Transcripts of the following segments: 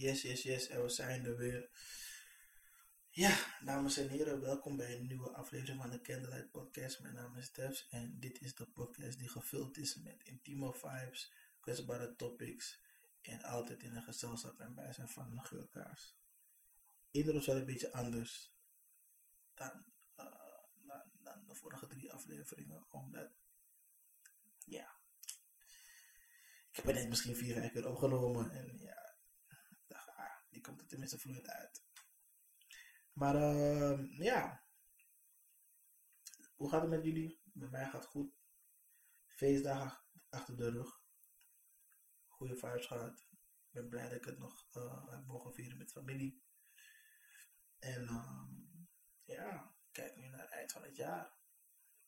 Yes, yes, yes. En we zijn er weer. Ja, dames en heren, welkom bij een nieuwe aflevering van de Candlelight Podcast. Mijn naam is Stefs en dit is de podcast die gevuld is met intieme vibes, kwetsbare topics en altijd in een gezelschap en bijzijn van een geurkaars. Iedereen is een beetje anders dan, uh, dan, dan de vorige drie afleveringen, omdat, ja, ik heb er net misschien vier, vijf keer opgenomen en ja, komt er tenminste vloeiend uit. Maar uh, ja, hoe gaat het met jullie? Met mij gaat het goed. Feestdagen achter de rug. Goede vibes gehad. Ik ben blij dat ik het nog uh, heb mogen vieren met familie. En um, ja, kijk nu naar het eind van het jaar.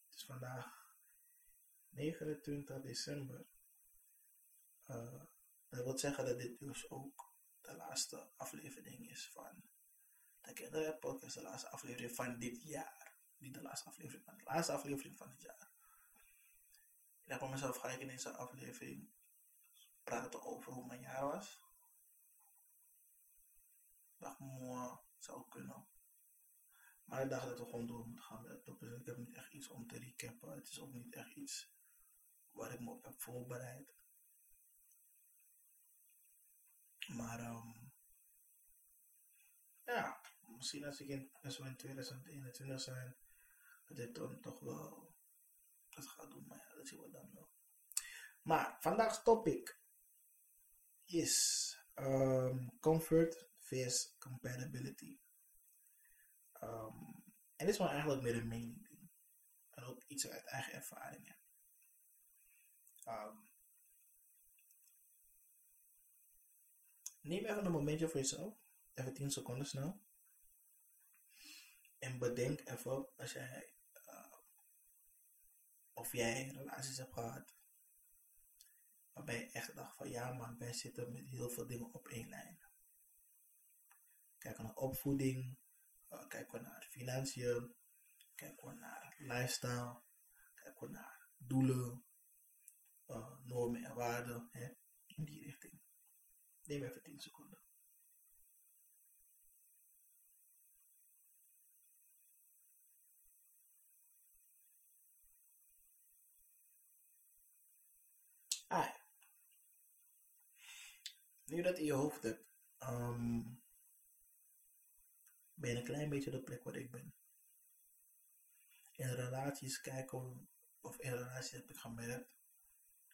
Het is vandaag 29 december. Uh, dat wil zeggen dat dit dus ook de laatste aflevering is van de Kinderen Podcast, de laatste aflevering van dit jaar. Niet de laatste aflevering, maar de laatste aflevering van dit jaar. Ik heb mezelf, ga ik in deze aflevering praten over hoe mijn jaar was. Ik mooi, zou kunnen. Maar ik dacht dat we gewoon door moeten gaan het topic. Ik heb niet echt iets om te recappen. Het is ook niet echt iets waar ik me op heb voorbereid. Maar um, ja, misschien als, ik in, als we in 2021 zijn, dat dit dan toch wel dat gaat doen. Maar ja, dat zien we dan wel. Maar vandaag's topic is um, comfort vs compatibility. Um, en dit is wel eigenlijk meer een mening En ook iets uit eigen ervaringen. Neem even een momentje voor jezelf. Even 10 seconden snel. En bedenk even als jij, uh, of jij relaties hebt gehad. Waarbij je echt dacht van ja man, wij zitten met heel veel dingen op één lijn. Kijken naar opvoeding, uh, kijken we naar financiën, kijken we naar lifestyle, kijken we naar doelen, uh, normen en waarden, hè, in die richting. Neem even 10 seconden. Ah, nu dat in je hoofd hebt, um, ben je een klein beetje de plek waar ik ben. In relaties kijken, of in relaties heb ik gemerkt,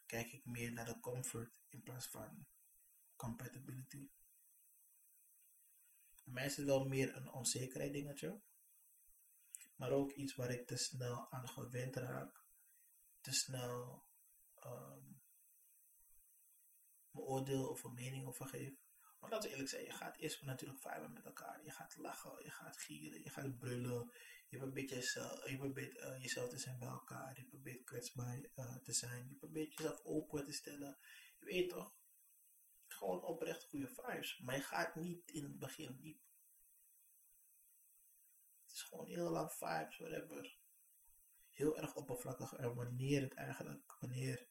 kijk ik meer naar de comfort in plaats van compatibility. Mij is het wel meer een onzekerheid dingetje. Maar ook iets waar ik te snel aan gewend raak. Te snel um, mijn oordeel of een mening over geef. Maar laten we eerlijk zijn, je gaat eerst natuurlijk viben met elkaar. Je gaat lachen, je gaat gieren, je gaat brullen. Je probeert, jezelf, je uh, jezelf te zijn bij elkaar. Je probeert kwetsbaar uh, te zijn. Je probeert jezelf open te stellen. Je weet toch, gewoon oprecht goede vibes. Maar je gaat niet in het begin diep. Het is gewoon heel lang vibes, whatever. Heel erg oppervlakkig. En wanneer het eigenlijk, wanneer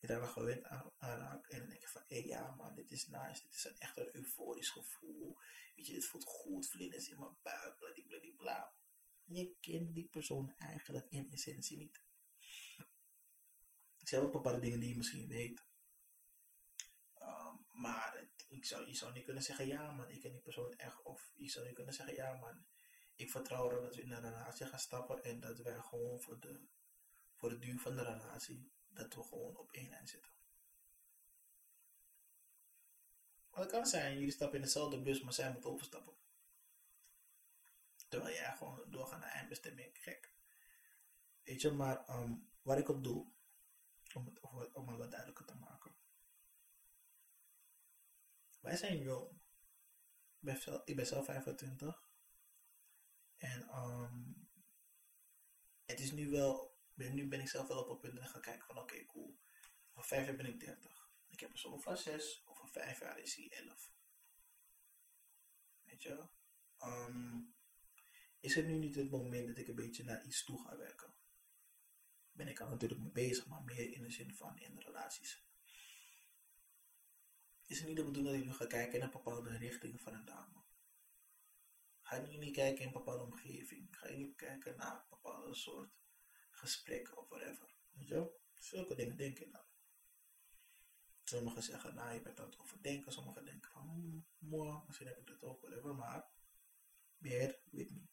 je daar wel gewend aan, raakt. En dan denk je van, hé ja man, dit is nice. Dit is een echt een euforisch gevoel. Weet je, dit voelt goed. Vlinders in mijn buik, bladibladibla. Je kent die persoon eigenlijk in essentie niet. Er zijn ook bepaalde dingen die je misschien weet. Maar ik zou, je zou niet kunnen zeggen, ja man, ik ken die persoon echt. Of je zou niet kunnen zeggen, ja man, ik vertrouw erop dat we in een relatie gaan stappen. En dat wij gewoon voor de, voor de duur van de relatie, dat we gewoon op één lijn zitten. Maar het kan zijn, jullie stappen in dezelfde bus, maar zij moeten overstappen. Terwijl jij gewoon doorgaat naar eindbestemming. Gek. Weet je, maar um, waar ik op doe, om het, om het wat duidelijker te maken. Wij zijn jong. Ik ben, zelf, ik ben zelf 25. En um, het is nu wel, nu ben ik zelf wel op het punt en ga kijken van oké, cool. Over vijf jaar ben ik 30. Ik heb een zoon van 6, over vijf jaar is hij 11. Weet je? Um, is het nu niet het moment dat ik een beetje naar iets toe ga werken? Ben ik al natuurlijk mee bezig, maar meer in de zin van in relaties. Is niet de bedoeling dat nu gaat kijken een bepaalde richting van een dame. Ga niet kijken in een bepaalde omgeving. Ga niet kijken naar een bepaalde soort gesprek of whatever. Weet je Zulke dingen denk je dan. Sommigen zeggen, nou, je bent aan het overdenken. Sommigen denken van, hmm, mooi, misschien heb ik dat ook, whatever. Maar, meer, weet niet.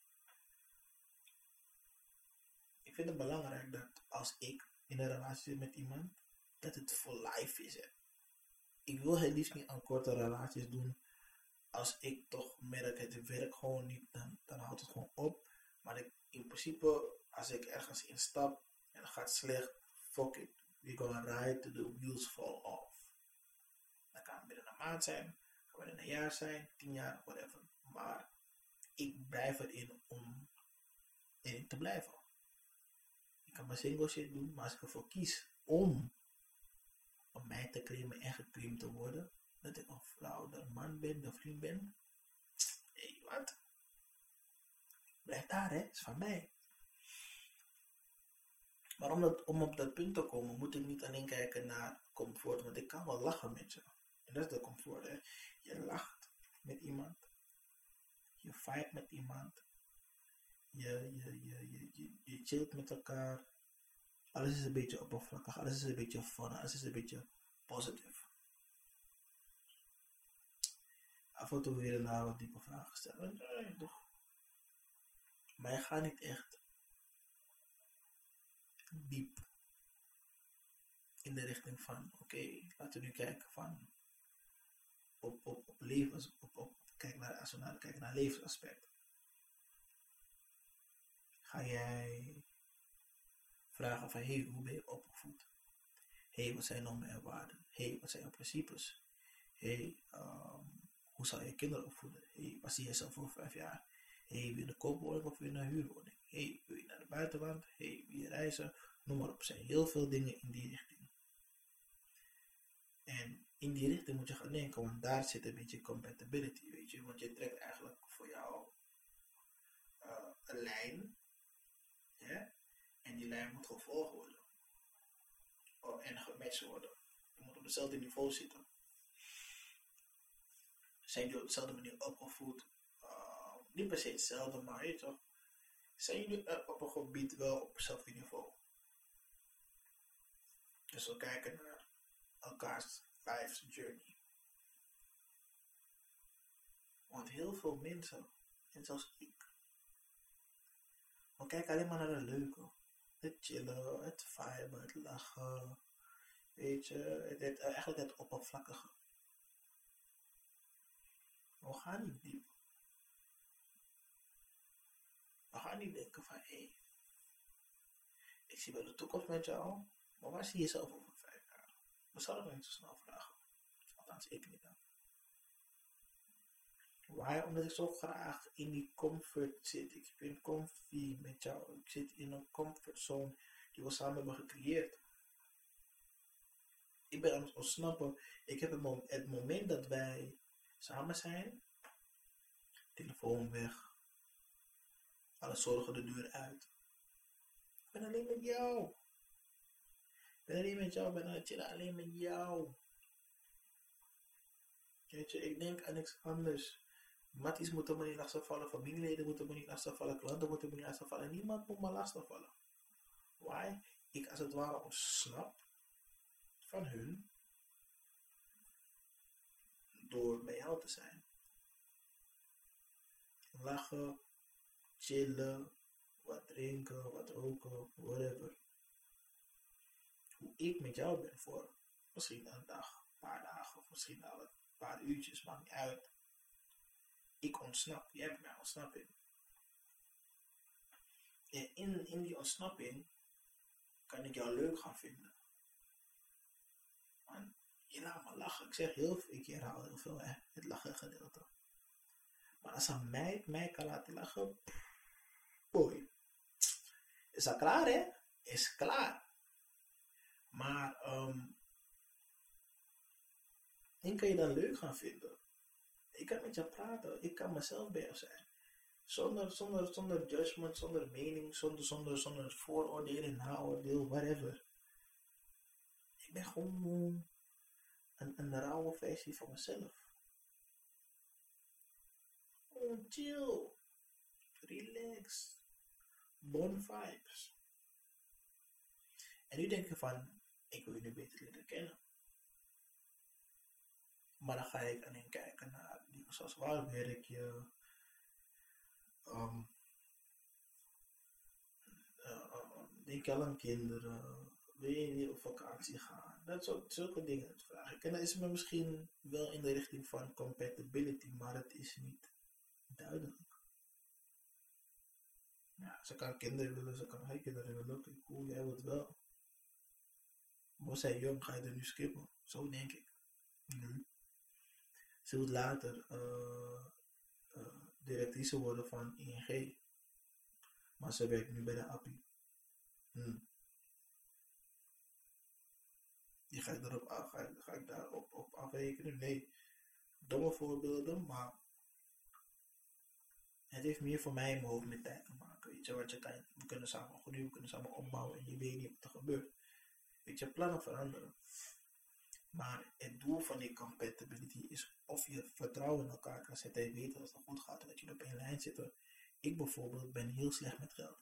Ik vind het belangrijk dat als ik in een relatie zit met iemand, dat het voor life is. Hè. Ik wil het liefst niet aan korte relaties doen. Als ik toch merk, het werkt gewoon niet, dan, houdt het gewoon op. Maar ik, in principe, als ik ergens instap en het gaat slecht, fuck it. We gonna ride to the wheels fall off. Dat kan binnen een maand zijn, kan binnen een jaar zijn, tien jaar, whatever. Maar ik blijf erin om erin te blijven. Ik kan mijn single shit doen, maar als ik ervoor kies om om mij te cremen en gecreamd te worden, dat ik een vrouw, een man ben, een vriend ben. Hé, hey, wat? Blijf daar, hè? is van mij. Maar om, dat, om op dat punt te komen, moet ik niet alleen kijken naar comfort, want ik kan wel lachen met je. En dat is de comfort, hè. Je lacht met iemand. Je fight met iemand. Je, je, je, je, je, je chillt met elkaar. Alles is een beetje oppervlakkig, alles is een beetje fun, alles is een beetje positief. Af en toe weer naar wat diepe vragen stellen. Nee, toch. Maar je gaat niet echt diep in de richting van, oké, laten we nu kijken van op, op, op levens, op, op, kijk naar, als we naar, kijken naar levensaspecten. Ga jij vragen van, hey, hoe ben je opgevoed? Hey, wat zijn normen en waarden? Hey, wat zijn je principes? Hey, um, hoe zal je kinderen opvoeden? Hey, wat zie je zelf over vijf jaar? Hey, wil je een koopwoning of wil je een huurwoning? Hey, wil je naar de buitenland? Hey, wil je reizen? Noem maar op. Er zijn heel veel dingen in die richting. En in die richting moet je gaan denken, want daar zit een beetje compatibility, weet je. Want je trekt eigenlijk voor jou uh, een lijn. Ja? En die lijn moet gevolgd worden. Oh, en gematcht worden. Je moet op hetzelfde niveau zitten. Zijn jullie op dezelfde manier opgevoed? Uh, niet per se hetzelfde, maar je toch? Zijn jullie uh, op een gebied wel op hetzelfde niveau? Dus we kijken naar elkaars life's journey. Want heel veel mensen, en zelfs ik, we kijken alleen maar naar de leuke het chillen, het viben, het lachen. Weet je, het, het, eigenlijk het oppervlakkige. We gaan niet diep. We gaan niet denken van, hé, ik zie wel de toekomst met jou, maar waar zie je jezelf over vijf jaar? We zouden nog niet zo snel vragen. Althans, ik niet dan. Why? Omdat ik zo graag in die comfort zit. Ik ben comfy met jou. Ik zit in een comfortzone die we samen hebben gecreëerd. Ik ben aan het ontsnappen. Ik heb het, moment dat wij samen zijn, telefoon weg, alle zorgen de deur uit. Ik ben alleen met jou. Ik ben alleen met jou, ik ben het chillen alleen met jou. Weet je, ik denk aan niks anders. Matties moeten me niet lastigvallen, familieleden moeten me niet lastigvallen, klanten moeten me niet lastigvallen. Niemand moet me lastigvallen. Why? Ik als het ware ontsnap van hun door bij jou te zijn. Lachen, chillen, wat drinken, wat roken, whatever. Hoe ik met jou ben voor misschien een dag, een paar dagen, of misschien al een paar uurtjes, maakt niet uit ik ontsnap. Jij hebt mij ontsnapping. En in, in die ontsnapping kan ik jou leuk gaan vinden. Man, je laat me lachen. Ik zeg heel veel, ik herhaal heel veel, hè, het lachen gedeelte. Maar als een meid mij kan laten lachen, boy. Is dat klaar, hè? Is klaar. Maar, um, en kan je dan leuk gaan vinden. Ik kan met je praten. Ik kan mezelf bij jou zijn. Zonder, zonder, zonder judgment, zonder mening, zonder, zonder, zonder vooroordelen, naoordeel, whatever. Ik ben gewoon een, een rauwe versie van mezelf. Gewoon chill. Relax. Bon vibes. En nu denk je van, ik wil je beter leren kennen. Maar dan ga ik alleen kijken naar dingen zoals waar werk je, um, uh, je al aan kinderen, wil je niet op vakantie gaan, dat soort zulke dingen vraag ik. En dan is het misschien wel in de richting van compatibility, maar het is niet duidelijk. Ja, ze kan kinderen willen, ze kan geen kinderen willen. Oké, cool, jij wilt wel. Maar zij jong, ga je er nu skippen? Zo denk ik. Ze wil later uh, uh, directrice worden van ING. Maar ze werkt nu bij de API. Hmm. Die ga ik erop af, ga ik, daarop op afrekenen? Nee. Domme voorbeelden, maar het heeft meer voor mij in mijn hoofd met tijd te maken. Weet je wat je kan, we kunnen samen groeien, we kunnen samen opbouwen en je weet niet wat er gebeurt. Weet je, plannen veranderen. Maar het doel van die compatibility is je vertrouwen in elkaar kan zetten en weet dat het goed gaat en dat je op één lijn zit. Ik bijvoorbeeld ben heel slecht met geld.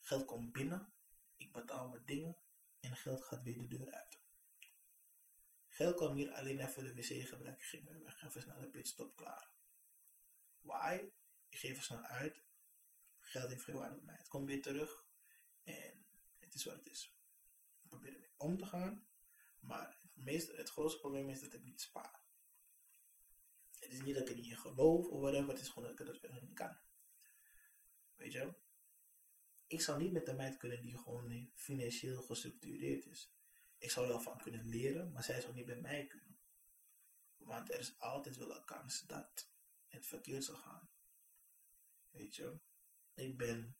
Geld komt binnen, ik betaal mijn dingen en geld gaat weer de deur uit. Geld kwam hier alleen even de wc gebruiken, ging weer even snel de pitstop klaar. Why? Ik geef het snel uit, geld heeft geen waarde bij mij. Het komt weer terug en het is wat het is. Ik probeer ermee om te gaan, maar het, het grootste probleem is dat ik niet spaar. Het is niet dat ik er niet in geloof of whatever, het is gewoon dat ik dat niet kan. Weet je? Ik zou niet met de meid kunnen die gewoon financieel gestructureerd is. Ik zou er wel van kunnen leren, maar zij zou niet bij mij kunnen. Want er is altijd wel een kans dat het verkeerd zal gaan. Weet je? Ik ben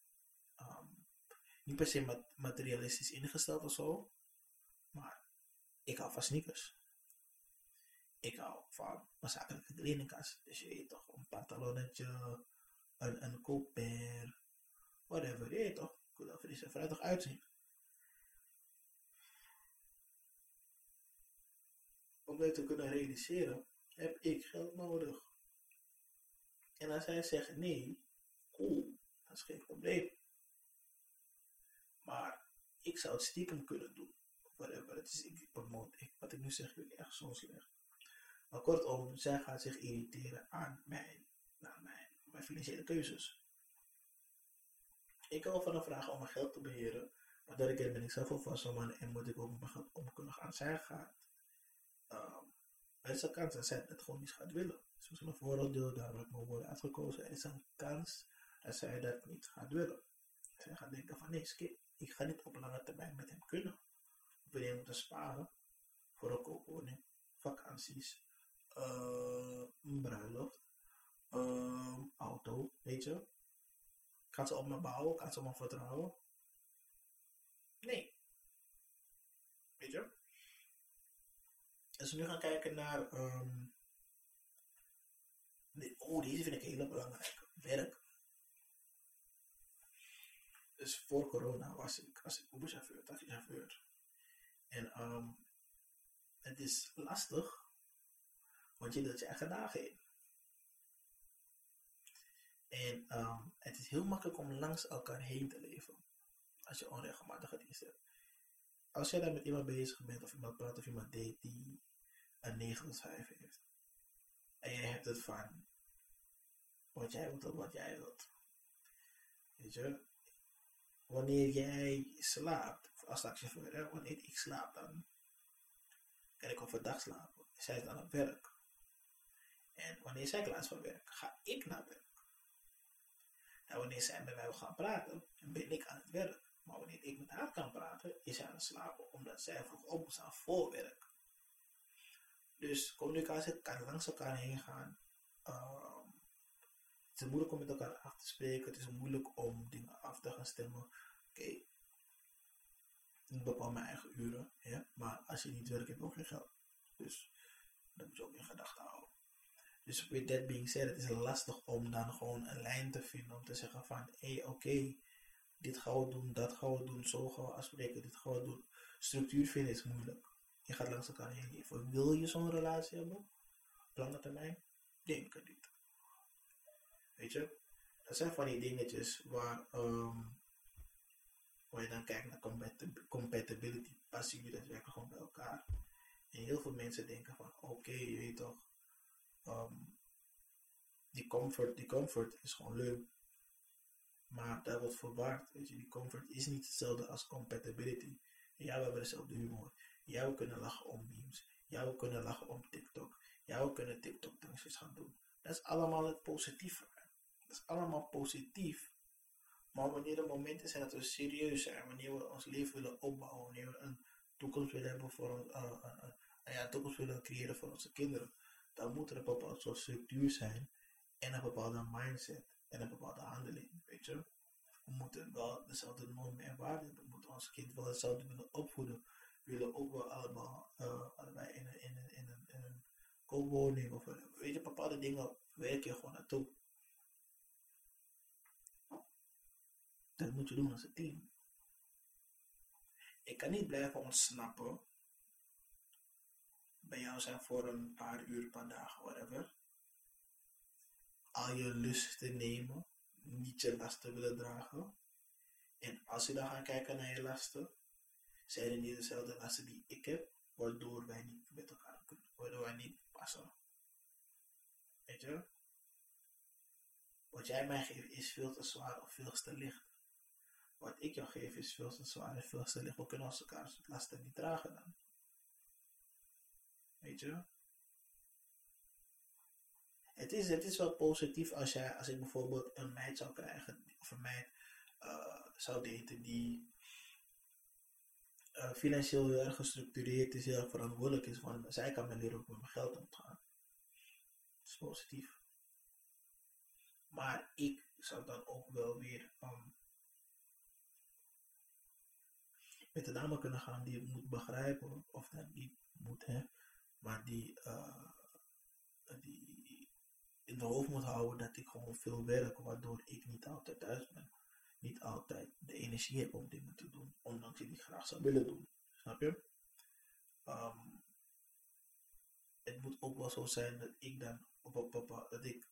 um, niet per se materialistisch ingesteld of zo, maar ik hou van sneakers. Ik hou van zakelijke kledingkast. Dus je weet toch, een pantalonnetje, een, een koopper, whatever. Je weet toch, ik wil er fris en fruitig uitzien. Om dit te kunnen realiseren, heb ik geld nodig. En als hij zegt nee, cool, dat is geen probleem. Maar ik zou het stiekem kunnen doen. Whatever. Het is, ik ik, wat ik nu zeg, jullie echt zo slecht. Maar kortom, zij gaat zich irriteren aan mijn, aan mijn, mijn financiële keuzes. Ik kan van een vraag om mijn geld te beheren. Maar dat ik ben ik zelf alvast man en moet ik ook mijn kunnen gaan. Zij gaat. Um, er is een kans dat zij het gewoon niet gaat willen. Misschien een vooroordeel, daar wordt mijn woorden uitgekozen. Er is een kans dat zij dat niet gaat willen. Zij gaat denken van nee, ik ga niet op lange termijn met hem kunnen. Je moeten sparen voor een koopwoning, vakanties, een bruiloft, uh, auto, weet je. Gaat ze op me bouwen? Gaat ze op me vertrouwen? Nee. Weet je? Als we nu gaan kijken naar. Um, oh, deze vind ik heel belangrijk. Werk. Dus voor corona was ik, was ik Uber-chauffeur, taxichauffeur. En um, het is lastig, want je deelt je eigen dagen in. En um, het is heel makkelijk om langs elkaar heen te leven. Als je onregelmatige dienst hebt. Als jij daar met iemand bezig bent, of iemand praat, of iemand date die een 9 tot 5 heeft. En jij hebt het van wat jij wilt of wat jij wilt. Weet je, wanneer jij slaapt, als taxichauffeur, wanneer ik slaap, dan kan ik overdag slapen. Zij is dan op werk. En wanneer zij klaar is van werk, ga ik naar werk. En wanneer zij met mij gaan praten, ben ik aan het werk. Maar wanneer ik met haar kan praten, is zij aan het slapen, omdat zij vroeg op moet staan voor werk. Dus communicatie kan langs elkaar heen gaan. Um, het is moeilijk om met elkaar af te spreken. Het is moeilijk om dingen af te gaan stemmen. Oké, ik bepaal mijn eigen uren. Ja? Maar als je niet werkt, heb je ook geen geld. Dus dat moet je ook in gedachten houden. Dus with that being said, het is lastig om dan gewoon een lijn te vinden. Om te zeggen van, hé oké, dit gaan we doen, dat gaan we doen, zo gaan we afspreken, dit gaan we doen. Structuur vinden is moeilijk Je gaat langs elkaar heen leven. Wil je zo'n relatie hebben? Op lange termijn? Denk ik niet. Weet je? Dat zijn van die dingetjes waar, um, waar je dan kijkt naar compatibility. Passen jullie daadwerkelijk gewoon bij elkaar? En heel veel mensen denken van, oké, je weet toch, um, die comfort, die comfort is gewoon leuk. Maar dat wordt. Weet je, die comfort is niet hetzelfde als compatibility. Ja, we hebben dezelfde humor. Ja, we kunnen lachen om memes. Ja, we kunnen lachen om TikTok. Ja, we kunnen TikTok-dansjes gaan doen. Dat is allemaal het positieve. Dat is allemaal positief. Maar wanneer er momenten zijn dat we serieus zijn, wanneer we ons leven willen opbouwen, wanneer we een toekomst willen hebben voor uh, uh, uh, ja, toekomst willen creëren voor onze kinderen, dan moet er een bepaald soort structuur zijn en een bepaalde mindset en een bepaalde handeling, weet je. We moeten wel dezelfde normen en waarden We moeten ons kind wel hetzelfde willen opvoeden. We willen ook wel allemaal, uh, in een, in een, in een, een koopwoning of weet je, bepaalde dingen werk je gewoon naartoe. Dat moet je doen als een team. Ik kan niet blijven ontsnappen bij jou zijn voor een paar uur per dag, whatever al je lusten nemen, niet je lasten willen dragen. En als je dan gaat kijken naar je lasten, zijn er niet dezelfde lasten die ik heb, waardoor wij niet met elkaar kunnen, waardoor wij niet passen. Weet je? Wat jij mij geeft is veel te zwaar of veel te licht. Wat ik jou geef is veel te zwaar en veel te licht. We kunnen ons elkaar lasten niet dragen dan. Weet je? het is, het is wel positief als, jij, als ik bijvoorbeeld een meid zou krijgen, of een meid uh, zou daten die uh, financieel heel erg gestructureerd is, heel verantwoordelijk is, want zij kan me leren hoe met mijn geld omgaan. Dat is positief. Maar ik zou dan ook wel weer um, met de dame kunnen gaan die moet begrijpen, of dat niet moet, hè, maar die, uh, die in de hoofd moet houden dat ik gewoon veel werk, waardoor ik niet altijd thuis ben. Niet altijd de energie heb om dingen te doen, ondanks dat ik graag zou willen doen. Snap je? Um, het moet ook wel zo zijn dat ik dan op, op dat ik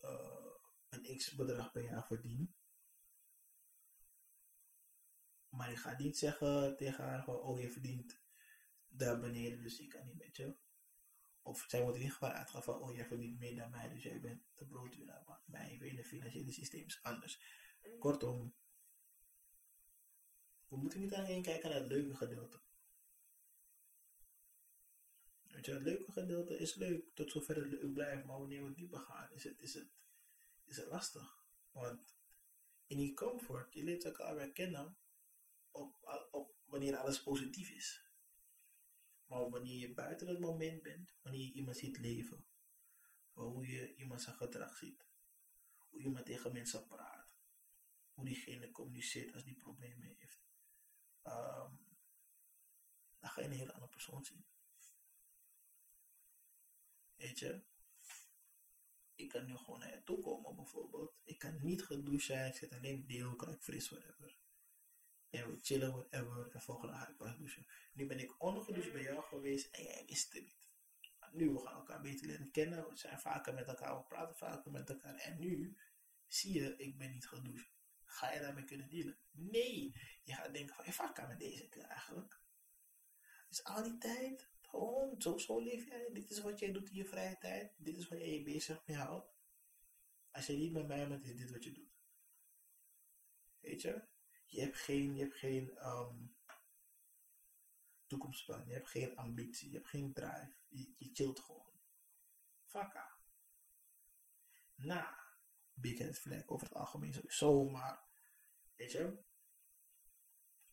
uh, een x bedrag per jaar verdien. Maar ik ga niet zeggen tegen haar van, oh je verdient daar beneden, dus ik kan niet met je. Of zij wordt in ieder geval uitgaan van, oh jij verdient meer dan mij, dus jij bent de broodwinnaar. Maar mijn hele financiële systeem is anders. Kortom, we moeten niet alleen kijken naar het leuke gedeelte. Weet je, het leuke gedeelte is leuk, tot zover het leuk blijft, maar wanneer we dieper gaan, is het, is het, is het lastig. Want in die comfort, je leert elkaar weer kennen op, op wanneer alles positief is. Maar wanneer je buiten het moment bent, wanneer je iemand ziet leven, hoe je iemand zijn gedrag ziet, hoe iemand tegen mensen praat, hoe diegene communiceert als die problemen heeft, um, dan ga je een hele andere persoon zien. Weet je, ik kan nu gewoon naar je toe komen bijvoorbeeld. Ik kan niet gedoucht zijn, ik zit alleen deel, kruik fris, whatever. En we chillen, whatever. En volgende ik pas douchen. Nu ben ik ongedoucht bij jou geweest en jij wist het niet. nu we gaan elkaar beter leren kennen. We zijn vaker met elkaar, we praten vaker met elkaar. En nu zie je, ik ben niet gedoucht. Ga je daarmee kunnen dealen? Nee. Je gaat denken van, ik vaak met deze keer eigenlijk. Dus al die tijd, gewoon, zo, zo leef jij. Dit is wat jij doet in je vrije tijd. Dit is wat jij je bezig mee houdt. Als je niet met mij bent, is dit wat je doet. Weet je? Je hebt geen, je hebt geen um, toekomstplan, je hebt geen ambitie, je hebt geen drive. Je, je chillt gewoon. Vakka. Nou, big head flag over het algemeen sowieso, maar weet je,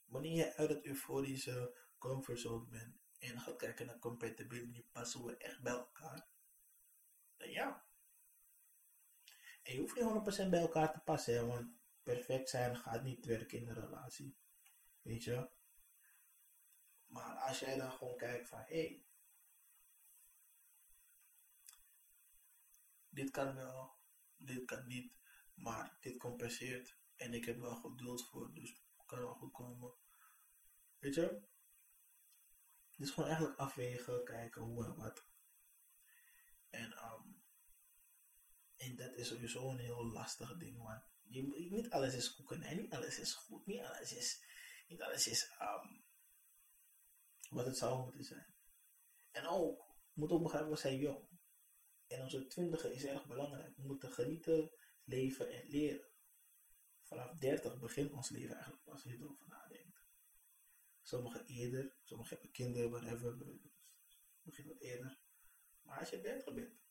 wanneer je uit het euforische comfortzone bent en gaat kijken naar compatibility, passen we echt bij elkaar? Dan ja. En je hoeft niet 100% bij elkaar te passen, want perfect zijn gaat niet werken in een relatie. Weet je? Maar als jij dan gewoon kijkt van, hé, hey, dit kan wel, dit kan niet, maar dit compenseert en ik heb wel geduld voor, dus kan wel goed komen. Weet je? is gewoon eigenlijk afwegen, kijken hoe en wat. En, um, en dat is sowieso een heel lastig ding, want niet alles is koeken niet alles is goed, niet alles is, niet alles is um, wat het zou moeten zijn. En ook, moet ook begrijpen, we zijn jong. En onze twintiger is erg belangrijk. We moeten genieten, leven en leren. Vanaf 30 begint ons leven eigenlijk pas je erover nadenkt. Sommigen eerder, sommigen hebben kinderen, whatever. Begint wat eerder. Maar als je 30 bent,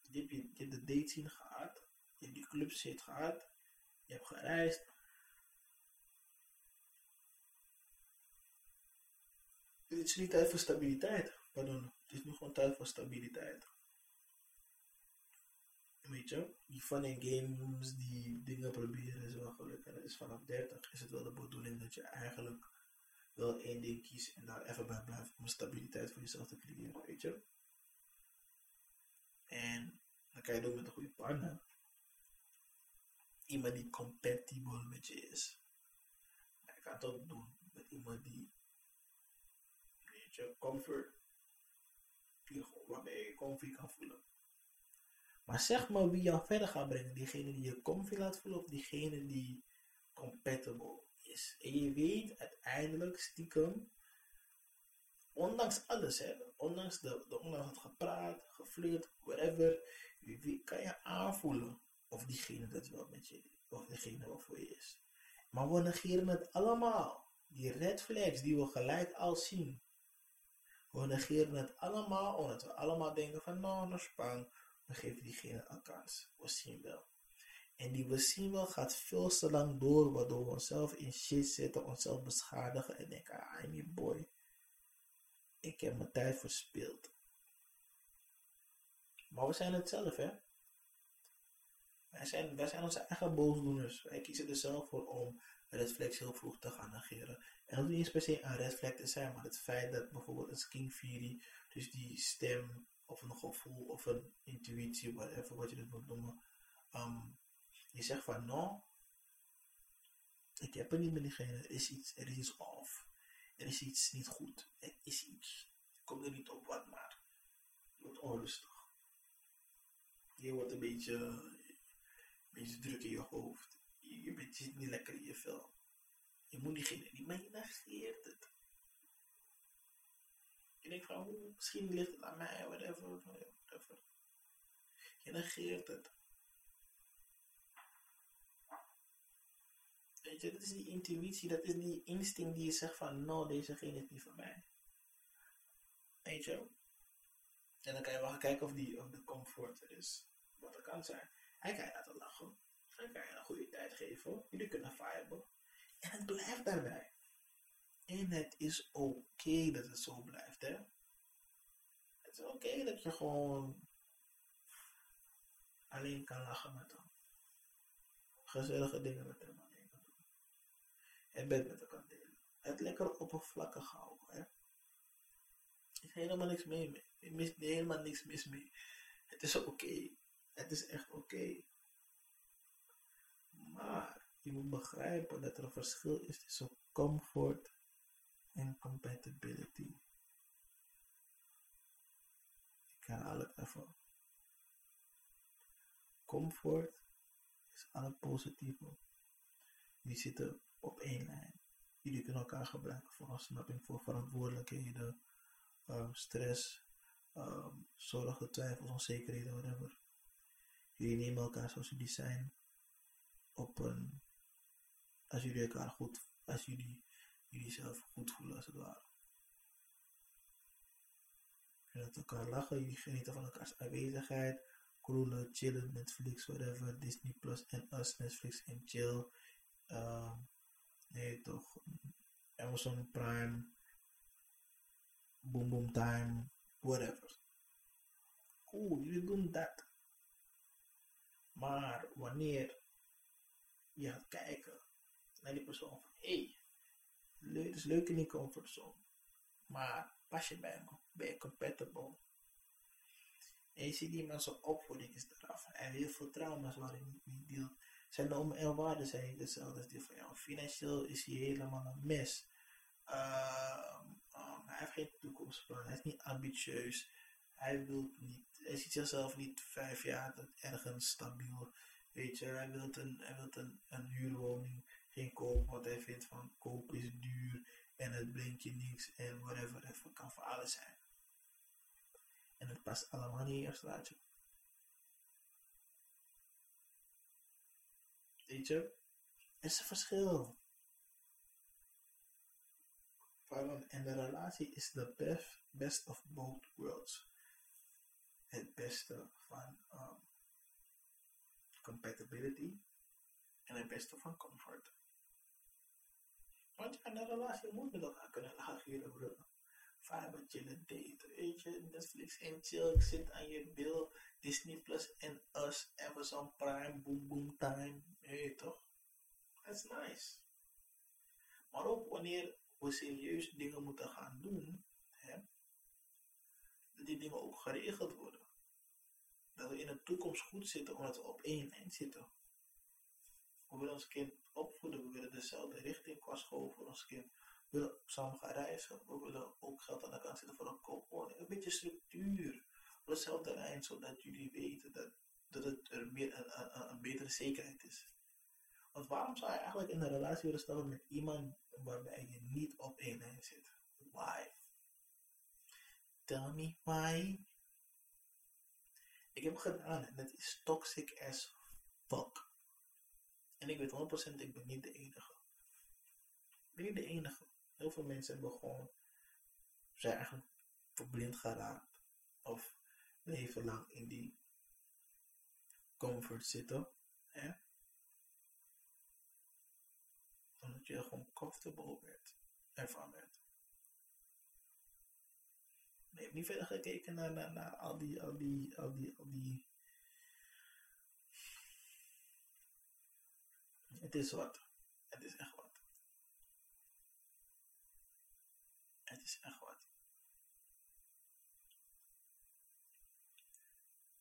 je hebt, de date zien gehad, je hebt die clubs zit gehad, je hebt gereisd. Het is niet tijd voor stabiliteit. Pardon, het is nu gewoon tijd voor stabiliteit. Weet je, die fun games, die dingen proberen is wel gelukkig. En is vanaf 30 is het wel de bedoeling dat je eigenlijk wel één ding kiest en daar even bij blijft om stabiliteit voor jezelf te creëren, weet je. En dan kan je ook met een goede partner. Iemand die compatible met je is. Maar je kan het ook doen met iemand die, weet je, comfort, waarmee je comfy kan voelen. Maar zeg maar wie jou verder gaat brengen. Diegene die je comfy laat voelen of diegene die compatible is. En je weet uiteindelijk stiekem, ondanks alles, hè, ondanks, de, de, ondanks het gepraat, geflirt, whatever, wie, kan je aanvoelen of diegene dat wel met je, of diegene wel voor je is. Maar we negeren het allemaal. Die red flags die we gelijk al zien. We negeren het allemaal omdat we allemaal denken van nou, nou spang, we geven diegene een kans. We zien wel. En die we zien wel gaat veel te lang door, waardoor we onszelf in shit zitten, onszelf beschadigen en denken, ah, I'm boy. Ik heb mijn tijd verspild. Maar we zijn het zelf, hè. Wij zijn, wij zijn onze eigen boosdoeners. Wij kiezen er zelf voor om red flags heel vroeg te gaan negeren. En dat niet eens per se een red te zijn, maar het feit dat bijvoorbeeld een skin fury, dus die stem of een gevoel of een intuïtie, whatever wat je het wilt noemen, um, je zegt van no, ik heb het niet met diegene, er is iets, er is iets off, er is iets niet goed, er is iets, ik kom er niet op wat maar, je wordt onrustig. Je wordt een beetje, een beetje druk in je hoofd. Je, bent, zit niet lekker in je vel. Je moet diegene niet, maar je negeert het. Je denkt van, oh, misschien ligt het aan mij, whatever, whatever. Je negeert het. Weet je, dat is die intuïtie, dat is die instinct die je zegt van, no, dezegene is niet voor mij. Weet je? En dan kan je wel kijken of, die, of de comfort er is wat er kan zijn. Hij kan je laten lachen. Hij kan je een goede tijd geven. Jullie kunnen viben. En het blijft daarbij. En het is oké dat het zo blijft, hè. Het is oké dat je gewoon alleen kan lachen met hem. Gezellige dingen met hem alleen kan doen. En bed met elkaar delen. Het lekker oppervlakkig houden, hè. Er is helemaal niks mee. Er is helemaal niks mis mee. Het is oké. Het is echt oké. Maar je moet begrijpen dat er een verschil is tussen comfort en compatibility. Ik herhaal het even. Comfort is alle positieve. Die zitten op één lijn. Jullie kunnen elkaar gebruiken voor ontsnapping, voor verantwoordelijkheden, uh, stress, um, zorgen, twijfels, onzekerheden, whatever. Jullie nemen elkaar zoals jullie zijn. Op een, als jullie elkaar goed, als jullie jullie zelf goed voelen als het ware. Je laat elkaar lachen, jullie genieten van elkaars aanwezigheid. Kroelen, chillen, Netflix, whatever, Disney Plus en Us, Netflix en chill. Uh, nee toch, Amazon Prime, Boom Boom Time, whatever. Cool, jullie doen dat. Maar wanneer je gaat kijken naar die persoon van hé, hey, het is leuk in die comfortzone, maar pas je bij me, ben je compatible. En je ziet die mensen opvoeding is eraf. En heel veel trauma's waarin hij niet deelt. Zijn normen en waarden zijn hetzelfde als die van jou. Financieel is hij helemaal een mes. Uh, um, hij heeft geen toekomstplan. Hij is niet ambitieus. Hij wil niet, hij ziet zichzelf niet vijf jaar ergens stabiel. Weet je, hij wil een, hij wil een, een huurwoning geen koop, want hij vindt van koop is duur en het brengt je niks en whatever. Het kan voor alles zijn. En het past allemaal niet in je straatje. Weet je, er is een verschil. En de relatie is de best, best of both worlds. Het beste van um, compatibility en het beste van comfort. Want ja, een relatie moet met elkaar kunnen bro. Vaak chillen daten, weet je. Netflix en chill, ik zit aan je bill. Disney Plus en Us, Amazon Prime, Boom Boom Time. Weet je toch? That's nice. Maar ook wanneer we serieus dingen moeten gaan doen, hè, dat die dingen ook geregeld worden. Dat we in de toekomst goed zitten, omdat we op één eind zitten. We willen ons kind opvoeden, we willen dezelfde richting qua school voor ons kind. We willen samen gaan reizen, we willen ook geld aan de kant zetten voor een koopwoning. Een beetje structuur op dezelfde lijn, zodat jullie weten dat, dat er meer een, een, een betere zekerheid is. Want waarom zou je eigenlijk in een relatie willen stappen met iemand waarbij je niet op één lijn zit? Why? Tell me why. Ik heb gedaan en het is toxic as fuck. En ik weet 100% ik ben niet de enige. Ik ben niet de enige. Heel veel mensen hebben gewoon, zijn eigenlijk verblind geraakt. Of leven lang in die comfort zitten. Hè? Omdat je gewoon comfortable werd. Ervan. Je hebt niet verder gekeken naar, naar, al die, al die, al die, al die Het is wat. Het is echt wat. Het is echt wat.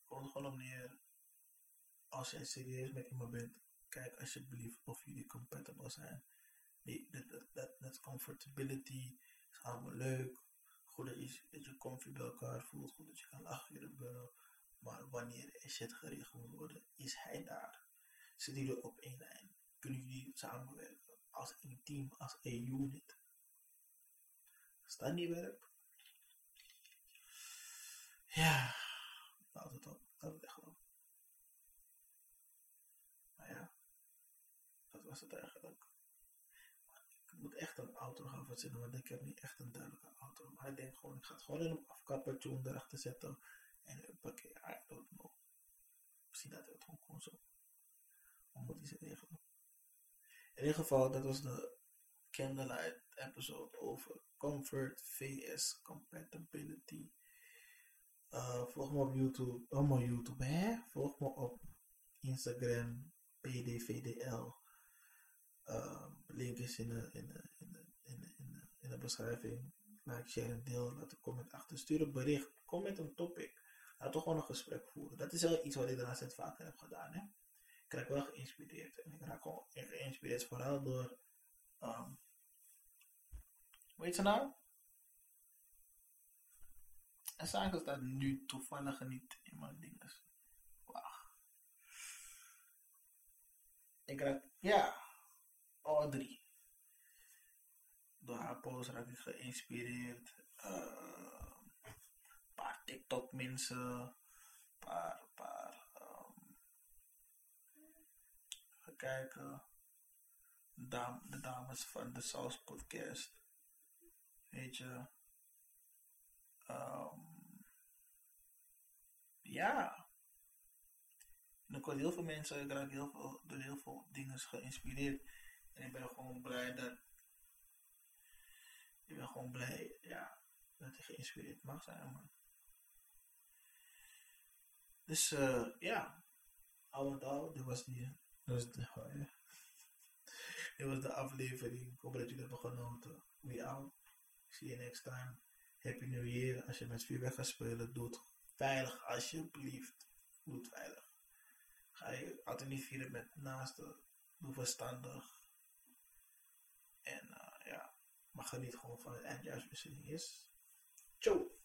Komt gewoon op neer. Als jij serieus met iemand bent, kijk alsjeblieft of jullie compatible zijn. Dat, dat, dat, comfortability is allemaal leuk. Goed je, dat je comfy bij elkaar voelt. Goed dat je kan lachen jullie Maar wanneer er shit gericht moet worden, is hij daar. Zitten jullie op één lijn kunnen jullie samenwerken als een team, als een unit. Als dat niet ja, dat het op, dat het echt wel. Maar ja, dat was het eigenlijk. Moet echt een auto gaan verzinnen, want ik heb niet echt een duidelijke auto. Maar ik denk gewoon, ik ga het gewoon in een afkappertje erachter zetten. En pakket, I don't know. Misschien dat het gewoon zo. Hoe moet ze regelen? In ieder geval, dat was de Candlelight episode over Comfort vs Compatibility. Uh, volg me op YouTube, allemaal YouTube? Volg me op Instagram, PDVDL. Uh, link is in de, in, de, in, de, in, beschrijving. Share deel. Laat een comment achter. Stuur een bericht. Kom met een topic. Laten we gewoon een gesprek voeren. Dat is wel iets wat ik de laatste vaker heb gedaan. Hè? ik raak wel geïnspireerd. En ik raak gewoon geïnspireerd vooral door. Um, hoe heet ze nou? En zaken dat nu toevallig niet in mijn dinges. Wacht. Ik raak, ja, drie. Door haar post raak ik geïnspireerd. Een paar TikTok mensen. Een paar kijken. de dames van de South Podcast. Weet je. Um, ja. En ik word heel veel mensen, ik raak heel veel, door heel veel dingen geïnspireerd. En ik ben gewoon blij dat. Ik ben gewoon blij, ja, dat ik geïnspireerd mag zijn, man. Dus uh, ja, al met al, dit was die dat de, oh ja. Dit was de aflevering. Ik hoop dat jullie hebben genoten. We out. See you next time. Happy New Year. Als je met vuurwerk gaat spelen, doe het veilig alsjeblieft. Doe het veilig. Ga je altijd niet vieren met naasten. Doe verstandig. En uh, ja, maar geniet gewoon van het eindjaarswisseling is. Ciao!